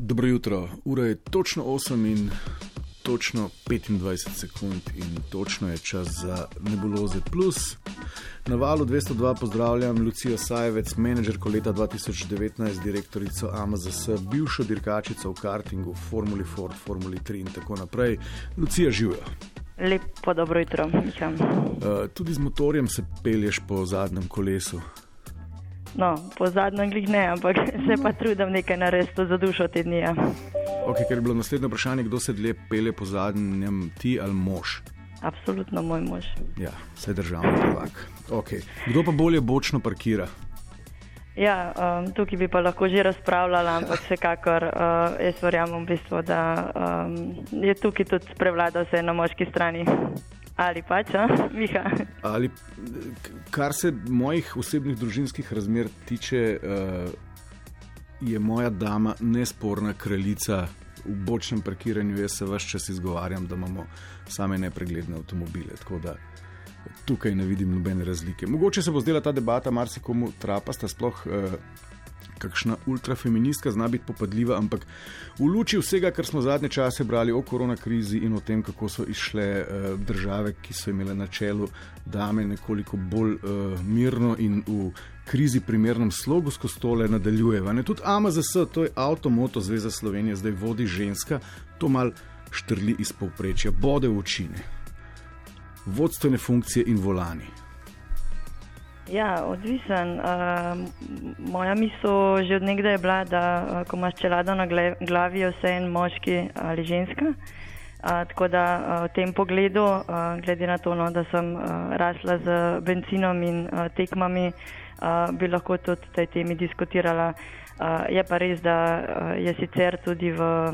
Dobro jutro, ura je točno 8 in točno 25 sekund in točno je čas za nebuloze plus. Na valu 202 pozdravljam Lucijo Sajevec, menedžerko leta 2019, direktorico AMZS, bivšo dirkačico v kartingu, Formuli Ford, Formuli 3 in tako naprej. Lucija živijo. Lepo dobro jutro. Uh, tudi z motorjem se pelješ po zadnjem kolesu. No, po zadnjem glih ne, ampak se pa trudim nekaj narediti za dušo te dni. Ja. Okay, ker je bilo naslednje vprašanje, kdo se dlje pele po zadnjem, ti ali mož? Absolutno moj mož. Ja, vse državno prvak. Okay. Kdo pa bolje bočno parkira? Ja, um, tukaj bi pa lahko že razpravljala, ampak vsekakor uh, jaz verjamem, v bistvu, da um, je tukaj tudi prevladal vse na moški strani. Ali pač, Miha. Ali, kar se mojih osebnih družinskih razmer tiče, uh, je moja dama nesporna kraljica v bočnem parkiranju. Jaz se vse čas izgovarjam, da imamo same nepregledne avtomobile. Tako da tukaj ne vidim nobene razlike. Mogoče se bo zdela ta debata marsikomu trapasta, sploh eh, kakšna ultrafeministka zna biti popadljiva, ampak v luči vsega, kar smo zadnje čase brali o koronakrizi in o tem, kako so išle eh, države, ki so imele na čelu dame nekoliko bolj eh, mirno in v krizi primernem slogu skozi tole nadaljujeva. Ne? Tudi AMZS, to je Avtomoto Zveza Slovenije, zdaj vodi ženska, to mal štrli iz povprečja, bode v očine vodstvene funkcije in volani? Ja, odvisen. Uh, moja misel že od nekdaj je bila, da uh, ko imaš čelado na glavi, vse en moški ali ženska. Uh, tako da uh, v tem pogledu, uh, glede na to, no, da sem uh, rasla z benzinom in uh, tekmami, uh, bi lahko tudi o tej temi diskutirala. Uh, je pa res, da uh, je sicer tudi v uh,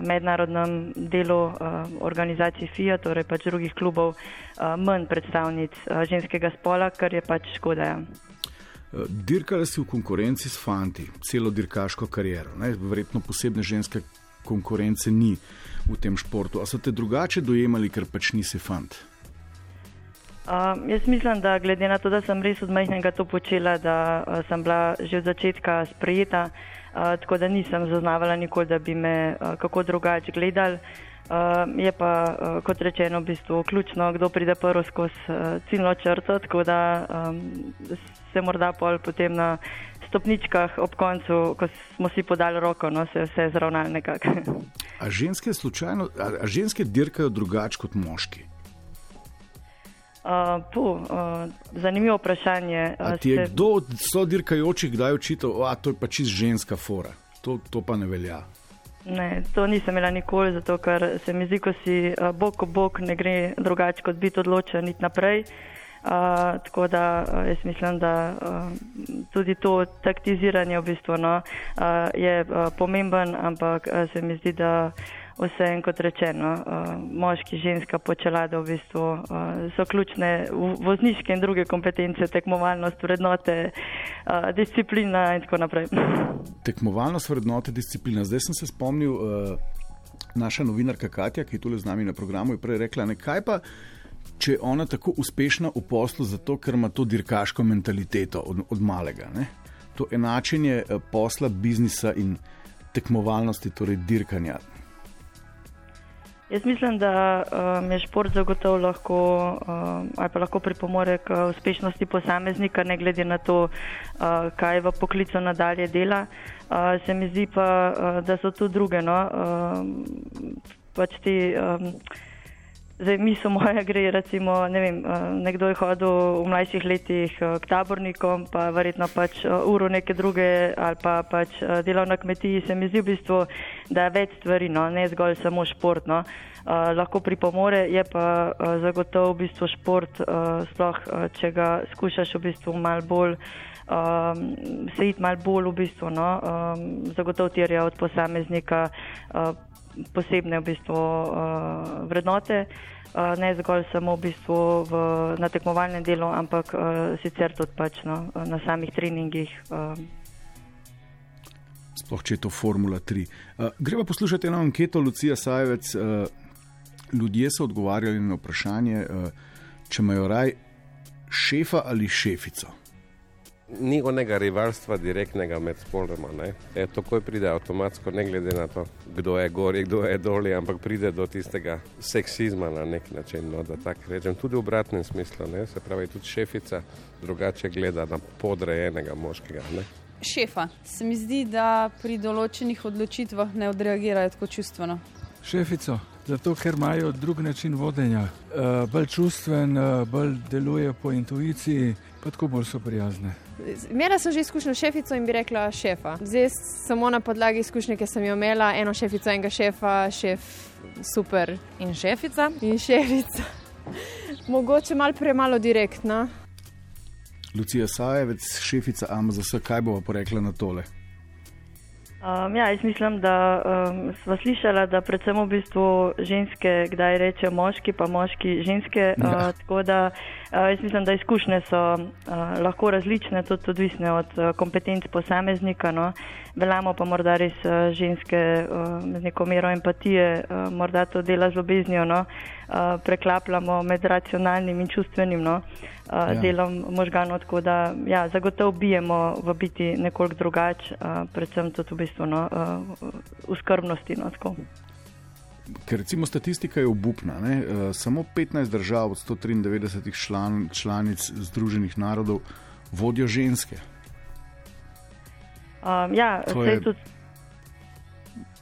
mednarodnem delu uh, organizacij FIA, torej pač drugih klubov, uh, manj predstavnic uh, ženskega spola, kar je pač škoda. Ja. Dirkali si v konkurenci s fanti, celo dirkaško kariero. Ne? Verjetno posebne ženske konkurence ni v tem športu. A so te drugače dojemali, ker pač nisi fant? Uh, jaz mislim, da glede na to, da sem res od majhnega to počela, da uh, sem bila že od začetka sprejeta, uh, tako da nisem zaznavala nikoli, da bi me uh, kako drugače gledali. Uh, je pa, uh, kot rečeno, v bistvu ključno, kdo pride prvo skozi uh, ciljno črto, tako da um, se morda pol potem na stopničkah ob koncu, ko smo si podali roko, no se vse zravnali nekako. A ženske slučajno, a, a ženske dirkajo drugače kot moški? Uh, pu, uh, zanimivo vprašanje. Uh, ti je se... kdo od sodirkajočih kdaj očital, da je to pa čist ženska fora? To, to pa ne velja. Ne, to nisem imela nikoli, zato ker se mi zdi, ko si uh, bok o bok, ne gre drugače kot biti odločen niti naprej. Uh, tako da uh, jaz mislim, da uh, tudi to taktiziranje v bistvu, no, uh, je uh, pomemben, ampak uh, se mi zdi, da vse en kot rečeno, uh, moški, ženska, počelada v bistvu uh, so ključne vozniške in druge kompetence, tekmovalnost, vrednote, uh, disciplina in tako naprej. Tekmovalnost, vrednote, disciplina. Zdaj sem se spomnil, uh, naša novinarka Katja, ki je tukaj z nami na programu, je prej rekla, nekaj pa. Če je ona tako uspešna v poslu, zato ker ima to dirkaško mentaliteto od, od malega, ne? to enačenje posla, biznisa in tekmovalnosti, torej dirkanja. Jaz mislim, da um, je šport zagotovo lahko, um, ali pa lahko pripomore k uspešnosti posameznika, ne glede na to, uh, kaj v poklicu nadalje dela. Uh, se mi zdi pa, uh, da so tu druge. No? Uh, pač ti, um, Zdaj, mi so moje gre, recimo, ne vem, eh, nekdo je hodil v mlajših letih eh, k tabornikom, pa verjetno pač eh, uro neke druge ali pa pač delal na kmetiji, se mi zdi v bistvu, da je več stvari, no, ne zgolj samo športno. Uh, lahko pripomore, je pa uh, zagotovo v bistvu šport, uh, sploh uh, če ga skušaš v bistvu mal bolj, um, se iti mal bolj v bistvu, no, um, zagotovo terja od posameznika uh, posebne v bistvu, uh, vrednote, uh, ne zgolj samo v bistvu v, na tekmovalnem delu, ampak uh, sicer tudi pač, no, na samih treningih. Uh. Sploh če je to Formula 3. Uh, greva poslušati eno anketo, Lucija Sajevec. Uh, ljudje so odgovarjali na vprašanje, uh, če imajo raj šefa ali šefico. Ni onega rivalstva direktnega med spoloma. E, takoj pride avtomatsko, ne glede na to, kdo je gori, kdo je dolje, ampak pride do tistega seksizma na nek način. No, rečem, tudi v obratnem smislu. Ne? Se pravi, tudi šefica drugače gleda na podrejenega moškega. Ne? Šefa, se mi zdi, da pri določenih odločitvah ne odreagirajo tako čustveno. Šefico, zato ker imajo drug način vodenja, uh, bolj čustven, uh, bolj deluje po intuiciji, pa tako bolj so prijazne. Imela sem že izkušnjo s šefico in bi rekla šefa. Zdaj samo na podlagi izkušnje, ki sem jo imela, eno šefico, enega šefa, šef super. In šefica? In šefica. Mogoče malo premalo direktna. Lucija Sajevec, šefica AMZS, kaj bo pa rekla na tole? Um, ja, jaz mislim, da um, smo slišali, da predvsem v bistvu ženske, kdaj rečejo moški, pa moški ženske. Uh, ja. Tako da uh, jaz mislim, da izkušnje so uh, lahko različne, tudi odvisne od uh, kompetenc posameznika. No. Veljamo pa morda res uh, ženske z neko mero empatije, morda to dela z ljubeznijo, no. preklapljamo med racionalnim in čustvenim. No. Ja. delom možganov, tako da ja, zagotovo bijemo v biti nekoliko drugače, predvsem tudi v bistvu no, v skrbnosti. No, Ker recimo statistika je obupna. Uh, samo 15 držav od 193 član, članic Združenih narodov vodijo ženske. Um, ja, to je tudi.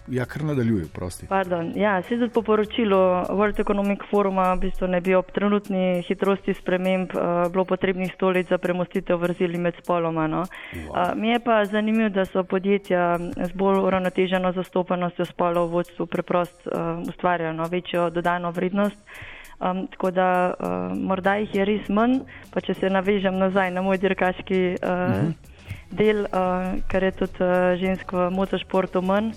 Ja, kar nadaljuje, prosti. Ja, se tudi po poročilu World Economic Foruma v bistvu ne bi ob trenutni hitrosti sprememb uh, bilo potrebnih stolic za premostitev vrzeli med spoloma. No. Wow. Uh, mi je pa zanimivo, da so podjetja z bolj uravnoteženo zastopanostjo spolov v vodstvu preprost uh, ustvarjajo no, večjo dodano vrednost. Um, tako da uh, morda jih je res manj, pa če se navežem nazaj na moj dirkaški uh, uh mhm. -huh. del, uh, ker je tudi uh, žensko motošportu manj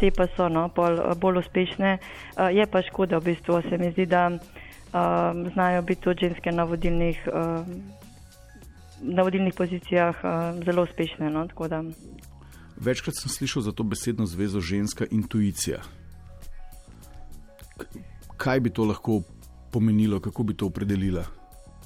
te pa so no, pol, bolj uspešne. Je pa škoda, v bistvu se mi zdi, da znajo biti tudi ženske na vodilnih, na vodilnih pozicijah zelo uspešne. No, Večkrat sem slišal za to besedno zvezo ženska intuicija. Kaj bi to lahko pomenilo, kako bi to opredelila?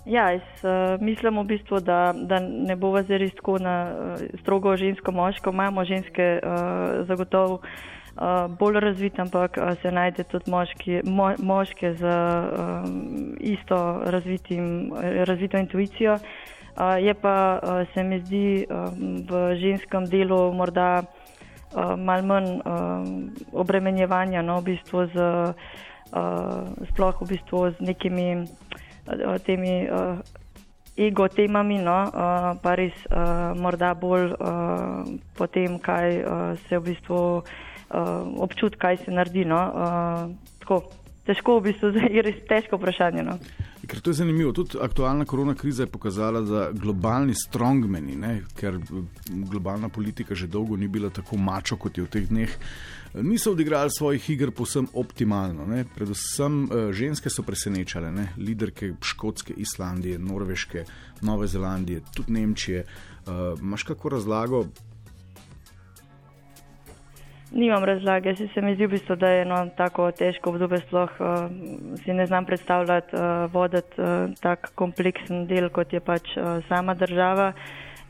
Ja, jaz uh, mislim v bistvu, da, da ne bo zdaj res tako na uh, strogo žensko-moško. Imamo ženske uh, zagotovo uh, bolj razvite, ampak uh, se najde tudi moški, mo, moške z uh, isto razvitim, razvito intuicijo. Uh, je pa uh, se mi zdi uh, v ženskem delu morda uh, mal manj uh, obremenjevanja, no, v bistvu z, uh, sploh v bistvu z nekimi temi uh, ego temami, no, uh, pa res uh, morda bolj uh, po tem, kaj uh, se v bistvu uh, občuti, kaj se naredi. No, uh, tako, težko v bistvu je res težko vprašanje. No. Ker to je zanimivo. Tudi aktualna korona kriza je pokazala, da globalni strongmeni, ne, ker globalna politika že dolgo ni bila tako mačo kot je v teh dneh, niso odigrali svojih iger povsem optimalno. Ne. Predvsem uh, ženske so presenečale, ne. liderke Škotske, Islandije, Norveške, Nove Zelandije, tudi Nemčije. Uh, Máš kako razlago, Nimam razlage, se, se mi zdi, v bistvu, da je eno tako težko obdobje, sploh uh, si ne znam predstavljati, uh, voditi uh, tak kompleksen del, kot je pač uh, sama država.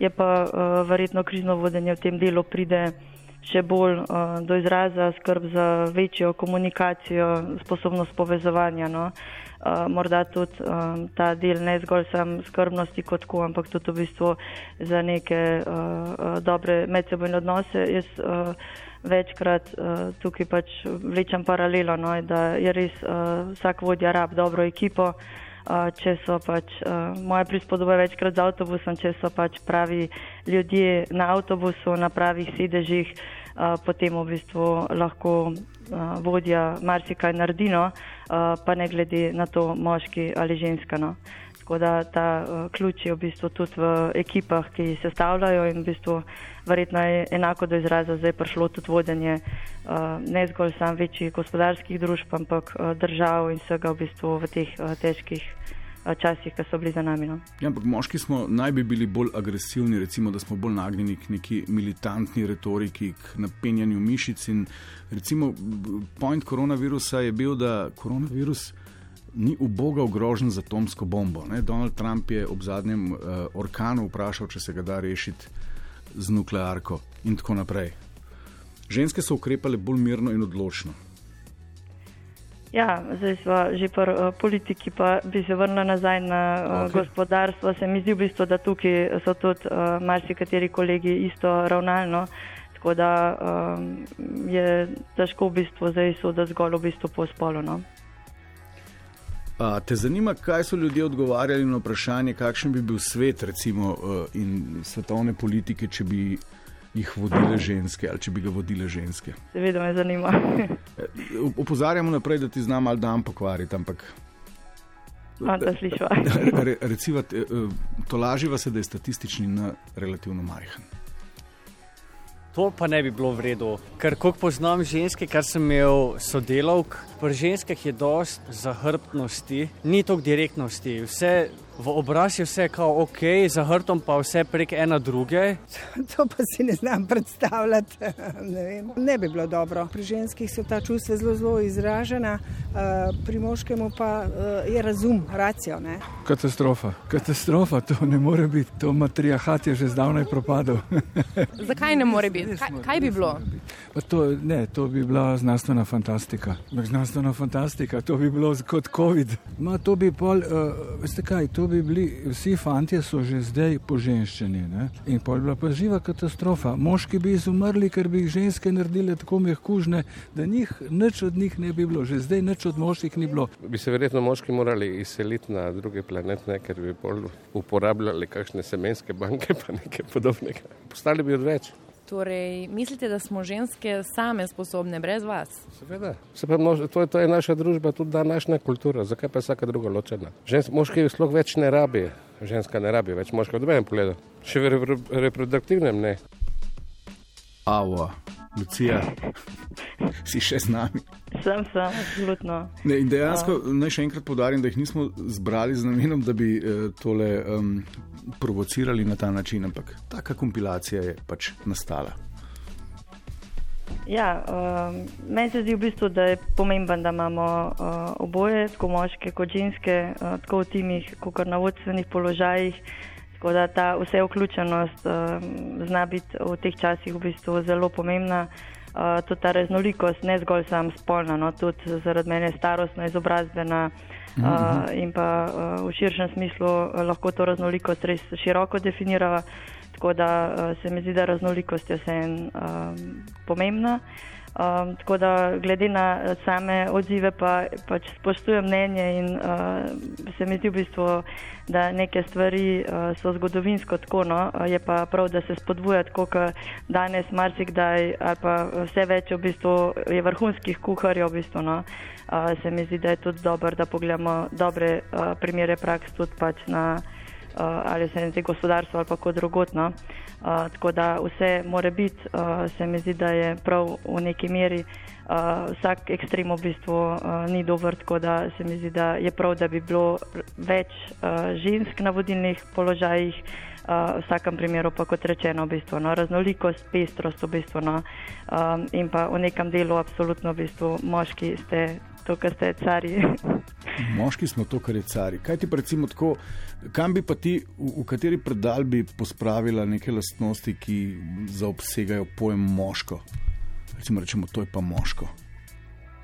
Je pa uh, verjetno krizno vodenje v tem delu pride še bolj uh, do izraza, skrb za večjo komunikacijo, sposobnost povezovanja. No. Uh, morda tudi um, ta del ne zgolj sam skrbnosti kot ko, ampak tudi v bistvu za neke uh, dobre medsebojne odnose. Jaz, uh, večkrat uh, tukaj pač vlečem paralelo, no, da je res uh, vsak vodja rab dobro ekipo. Uh, če so pač uh, moje prispodobe večkrat z avtobusom, če so pač pravi ljudje na avtobusu, na pravih sedežih, uh, potem v bistvu lahko uh, vodja marsikaj naredi, no, uh, pa ne glede na to moški ali ženska. No. Tako da ta uh, ključ je v bistvu tudi v ekipah, ki se stavljajo in v bistvu verjetno je enako do izraza zdaj prišlo tudi vodenje uh, ne zgolj sam večjih gospodarskih družb, ampak uh, držav in vsega v bistvu v teh uh, težkih časih, ki so bili za nami. No. Ja, ampak moški smo naj bi bili bolj agresivni, recimo, da smo bolj nagnjeni k neki militantni retoriki, k napenjanju mišic. Recimo, point koronavirusa je bil, da koronavirus ni uboga ogrožen z atomsko bombo. Ne? Donald Trump je ob zadnjem uh, orkanu vprašal, če se ga da rešiti z nuklearko in tako naprej. Ženske so ukrepale bolj mirno in odločno. Ja, zdaj smo že pri uh, politiki, pa bi se vrnila nazaj na uh, okay. gospodarstvo. Se mi zdi v bistvu, da tukaj so tudi uh, marsikateri kolegi isto ravnalno. Tako da um, je težko v bistvu zdaj soditi zgolj v bistvu po spolu. No? A, te zanima, kaj so ljudje odgovarjali na vprašanje, kakšen bi bil svet recimo, uh, in svetovne politike, če bi jih vodile ženske ali če bi ga vodile ženske? Seveda me zanima. Opozarjamo naprej, da ti znam malo dan pokvariti, ampak. Slišiva. Re, reciva, to laživa se, da je statistični na relativno majhen. To pa ne bi bilo v redu, ker koliko poznam ženske, kar sem imel sodelavk, pri ženskah je dost zahrbtnosti, ni toliko direktnosti. Vse v obraz je vse kao ok, za hrbtom pa vse prek ena druge. To pa si ne znam predstavljati. Ne, ne bi bilo dobro. Pri ženskih so ta čustva zelo, zelo izražena, pri moškemu pa je razum, racijo. Ne? Katastrofa, katastrofa, to ne more biti. To matriarhat je že zdavnaj propadel. Zakaj ne more biti? Kaj, kaj bi bilo? To, ne, to bi bila znanstvena fantastika. Znanstvena fantastika, to bi bilo kot COVID. Ma, to bi pol, uh, veste kaj, to bi bili, vsi fanti so že zdaj poženščeni. Ne? In pol bi bila pa živa katastrofa. Moški bi izumrli, ker bi jih ženske naredile tako mehkužne, da njih, nič od njih ne bi bilo, že zdaj nič od moških ni bilo. Bi se verjetno moški morali izseliti na druge planete, ker bi bolj uporabljali kakšne semenske banke pa nekaj podobnega. Postali bi odveč. Torej, mislite, da smo ženske same sposobne brez vas? Seveda. Se pa, to, je, to je naša družba, tudi današnja kultura. Zakaj pa je vsaka druga ločena? Žensk, moški sploh več ne rabi, ženska ne rabi več moškega. Dobenem pogledu. Še v reproduktivnem ne. Ava, Lucija, si še z nami. Sem, sem, absolutno. Ne, in dejansko naj še enkrat podarim, da jih nismo zbrali z namenom, da bi eh, tole um, provocirali na ta način, ampak taka kompilacija je pač nastala. Ja, um, meni se zdi v bistvu, da je pomemben, da imamo uh, oboje, tako moške kot ženske, uh, tako v timih, kot na vodstvenih položajih. Tako da ta vse vključenost uh, zna biti v teh časih v bistvu zelo pomembna. Uh, tudi ta raznolikost, ne zgolj sam spolna, no, tudi zaradi mene starostna, izobrazbena uh, in pa uh, v širšem smislu uh, lahko to raznolikost res široko definirava. Tako da uh, se mi zdi, da raznolikost je vse en uh, pomembna. Um, tako da, glede na same odzive, pa, pač spoštujem mnenje in uh, se mi zdi v bistvu, da neke stvari uh, so zgodovinsko tako. No? Je pa prav, da se spodbuja, kot danes, marsikdaj, ali pa vse več v bistvu je vrhunskih kuharjev. V bistvu, no? uh, se mi zdi, da je tudi dobro, da pogledamo dobre uh, primere praks tudi pač na ali se ne gospodarstvo ali pa kot drugotno. Uh, tako da vse more biti, uh, se mi zdi, da je prav v neki meri. Uh, vsak ekstrem v bistvu uh, ni dober, tako da se mi zdi, da je prav, da bi bilo več uh, žensk na vodilnih položajih, uh, v vsakem primeru pa kot rečeno, v bistvu, no, raznolikost, pestrost v bistvu, no, um, in pa v nekem delu absolutno v bistvu moški ste to, kar ste cari. Moški smo to, kar je cari. Kaj ti recimo tako, kam bi pa ti, v, v kateri predal bi pospravila neke lastnosti, ki zaobsegajo pojem moško? Recimo, rečemo, to je pa moško.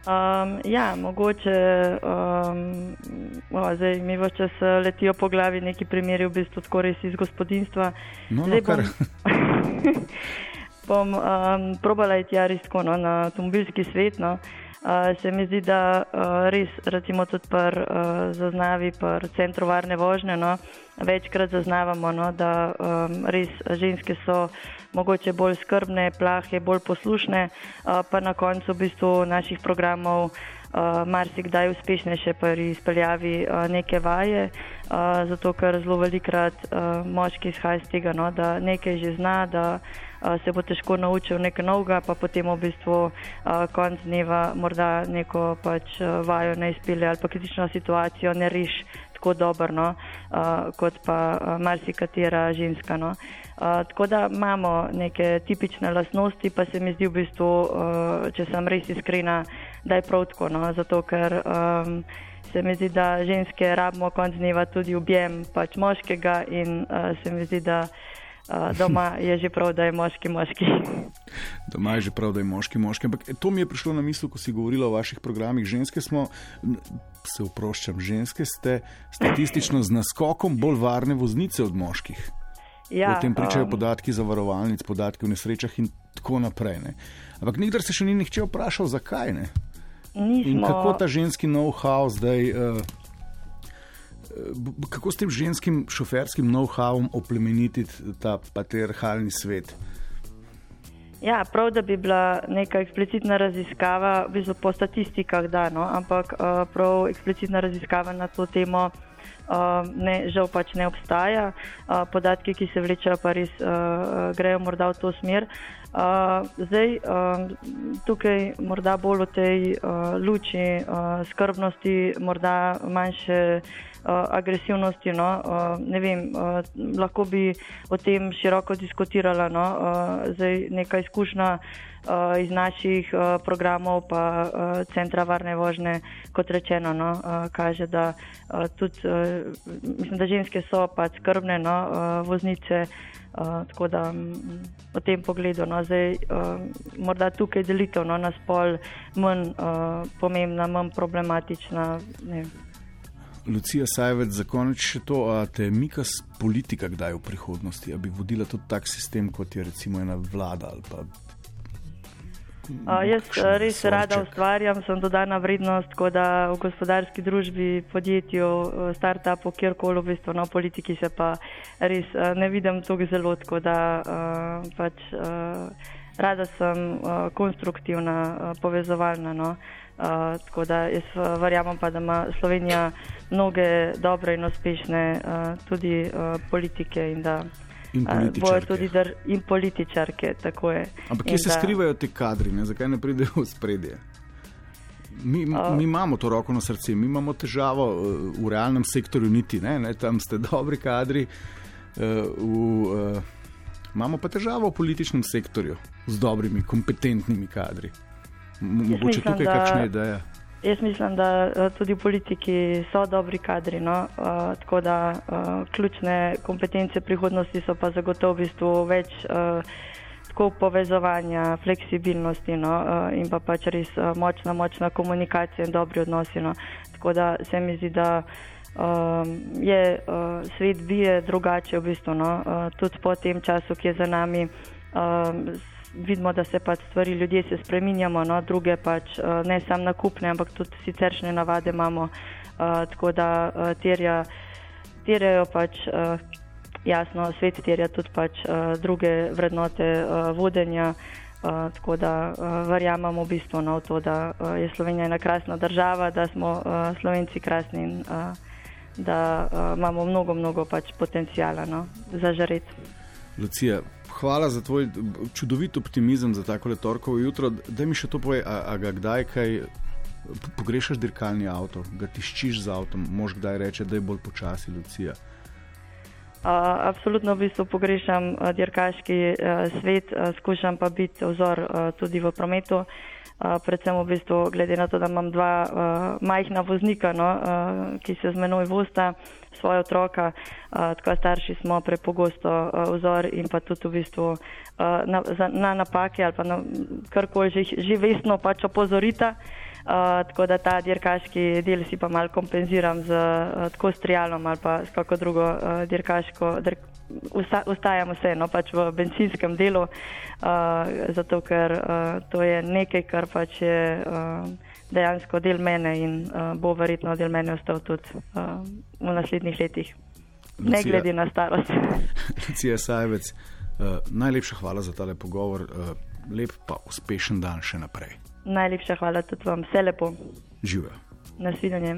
Um, ja, mogoče um, o, zdaj, mi v čas letijo po glavi neki primeri, v bistvu skoraj iz gospodinstva. No, no, bom, bom um, probala iti ja res no, na avtomobilski svet. No. Uh, se mi zdi, da uh, res, recimo tudi pri uh, zaznavi, pri centru varne vožnje, no, večkrat zaznavamo, no, da um, res ženske so mogoče bolj skrbne, plahe, bolj poslušne, uh, pa na koncu v bistvu naših programov uh, marsikdaj uspešnejše pri izpeljavi uh, neke vaje, uh, zato ker zelo velikrat uh, moški izhaja iz tega, no, da nekaj že zna, da se bo težko naučil nekaj novega, pa potem v bistvu konc dneva morda neko pač vajo ne izpelje ali pa kritično situacijo ne reši tako dober no, uh, kot pa uh, marsikatera ženska. No. Uh, tako da imamo neke tipične lastnosti, pa se mi zdi v bistvu, uh, če sem res iskrena, da je prav tako. No, zato ker um, se mi zdi, da ženske rabimo konc dneva tudi objem pač moškega in uh, se mi zdi, da. Uh, doma je že prav, da je moški moški. Doma je že prav, da je moški moški. Ampak to mi je prišlo na misel, ko si govorila o vaših programih. Ženske smo, se uproščam, ženske ste statistično z naskokom bolj varne voznice od moških. Ja, o tem pričajo um, podatki zavarovalnic, podatki o nesrečah in tako naprej. Ne. Ampak nikdar se še ni nihče vprašal, zakaj ne. nismo, In kako ta ženski know-how zdaj. Uh, Kako s tem ženskim šoferskim know-howom oplemenititi ta patriarhalni svet? Ja, prav, da bi bila neka eksplicitna raziskava, v bistvu po statistikah, da, no, ampak uh, prav eksplicitna raziskava na to temo uh, ne, žal pač ne obstaja. Uh, podatki, ki se vlečejo, pa res uh, grejo morda v to smer. Uh, zdaj, uh, tukaj morda bolj v tej uh, luči uh, skrbnosti, morda manjše uh, agresivnosti. No? Uh, ne vem, uh, lahko bi o tem široko diskutirala. No? Zdaj, neka izkušnja iz naših programov, pa Centra varne vožnje, kot rečeno, no? kaže, da tudi mislim, da ženske so pač skrbne no? voznice. Uh, tako da v tem pogledu, no, zdaj, uh, morda tukaj delitev no, na spol manj uh, pomembna, manj problematična. Ne. Lucija Sajvec, za konec še to, a te mika politika kdaj v prihodnosti, da bi vodila tudi tak sistem, kot je recimo ena vlada ali pa. Uh, jaz res rada sorček? ustvarjam, sem dodana vrednost, tako da v gospodarski družbi, podjetju, uh, startupu, kjerkoli v bistvu na politiki se pa res uh, ne vidim tako zelo, tako da uh, pač rada sem konstruktivna, povezovalna. No? Uh, tako da jaz uh, verjamem pa, da ima Slovenija mnoge dobre in uspešne uh, tudi uh, politike in da In uh, političarke. tudi dr in političarke. Ampak In kje se da- skrivajo ti kadri, ne? zakaj ne pridejo v spredje? Mi, A- mi imamo to roko na srce, mi imamo težavo eh, v realnem sektorju, niti ne, ne? tam ste dobri kadri. eh, V, eh, imamo pa težavo v političnem sektorju z dobrimi, kompetentnimi kadri. Mogoče mislim, tukaj da- kakšna ideja. Jaz mislim, da eh, tudi v politiki so dobri kadri, no? uh, tako da uh, ključne kompetence prihodnosti so pa zagotovo v bistvu več uh, tako povezovanja, fleksibilnosti no? uh, in pa pač res uh, močna, močna komunikacija in dobri odnosi. No? Tako da se mi zdi, da um, je uh, svet bije drugače v bistvu, no? uh, tudi po tem času, ki je za nami. Um, vidimo, da se pač stvari, ljudje se spreminjamo, no, druge pač uh, ne samo nakupne, ampak tudi siceršne navade imamo, uh, tako da uh, terja, terjajo pač. Uh, Jasno, svet terja tudi pač, uh, druge vrednote uh, vodenja, uh, tako da uh, verjamemo v bistvu no, v to, da uh, je Slovenija ena krasna država, da smo uh, Slovenci krasni in uh, da uh, imamo mnogo, mnogo pač potencijala no, za žaret. Lucija, hvala za tvoj čudovit optimizem za tako torkovo jutro. Da mi še to povej, a, a ga kdaj kaj pogrešaš dirkalni avto, ga tiščiš z avtom, mož kdaj reče, da je bolj počasi, Lucija. Uh, absolutno v bistvu pogrešam uh, dirkaški uh, svet, uh, skušam pa biti vzor uh, tudi v prometu. Uh, predvsem v bistvu glede na to, da imam dva uh, majhna voznika, no, uh, ki se z menoj vosta, svoje otroka, uh, tako starši smo prepogosto uh, vzor in pa tudi v bistvu uh, na, za, na napake ali pa na karkoli že, že vestno pač opozorita. Uh, tako da ta dirkaški del si pa malo kompenziram z uh, tako strijalom ali pa s kako drugo uh, dirkaško. Dirk, usta, ustajam vseeno pač v benzinskem delu, uh, zato ker uh, to je nekaj, kar pač je uh, dejansko del mene in uh, bo verjetno del mene ostal tudi uh, v naslednjih letih, ne Lucija- glede na starost. Lucija Sajvec, uh, najlepša hvala za tale pogovor, uh, lep pa uspešen dan še naprej. Najlepša hvala tudi vam, vse lepo, Živijo. nasvidenje.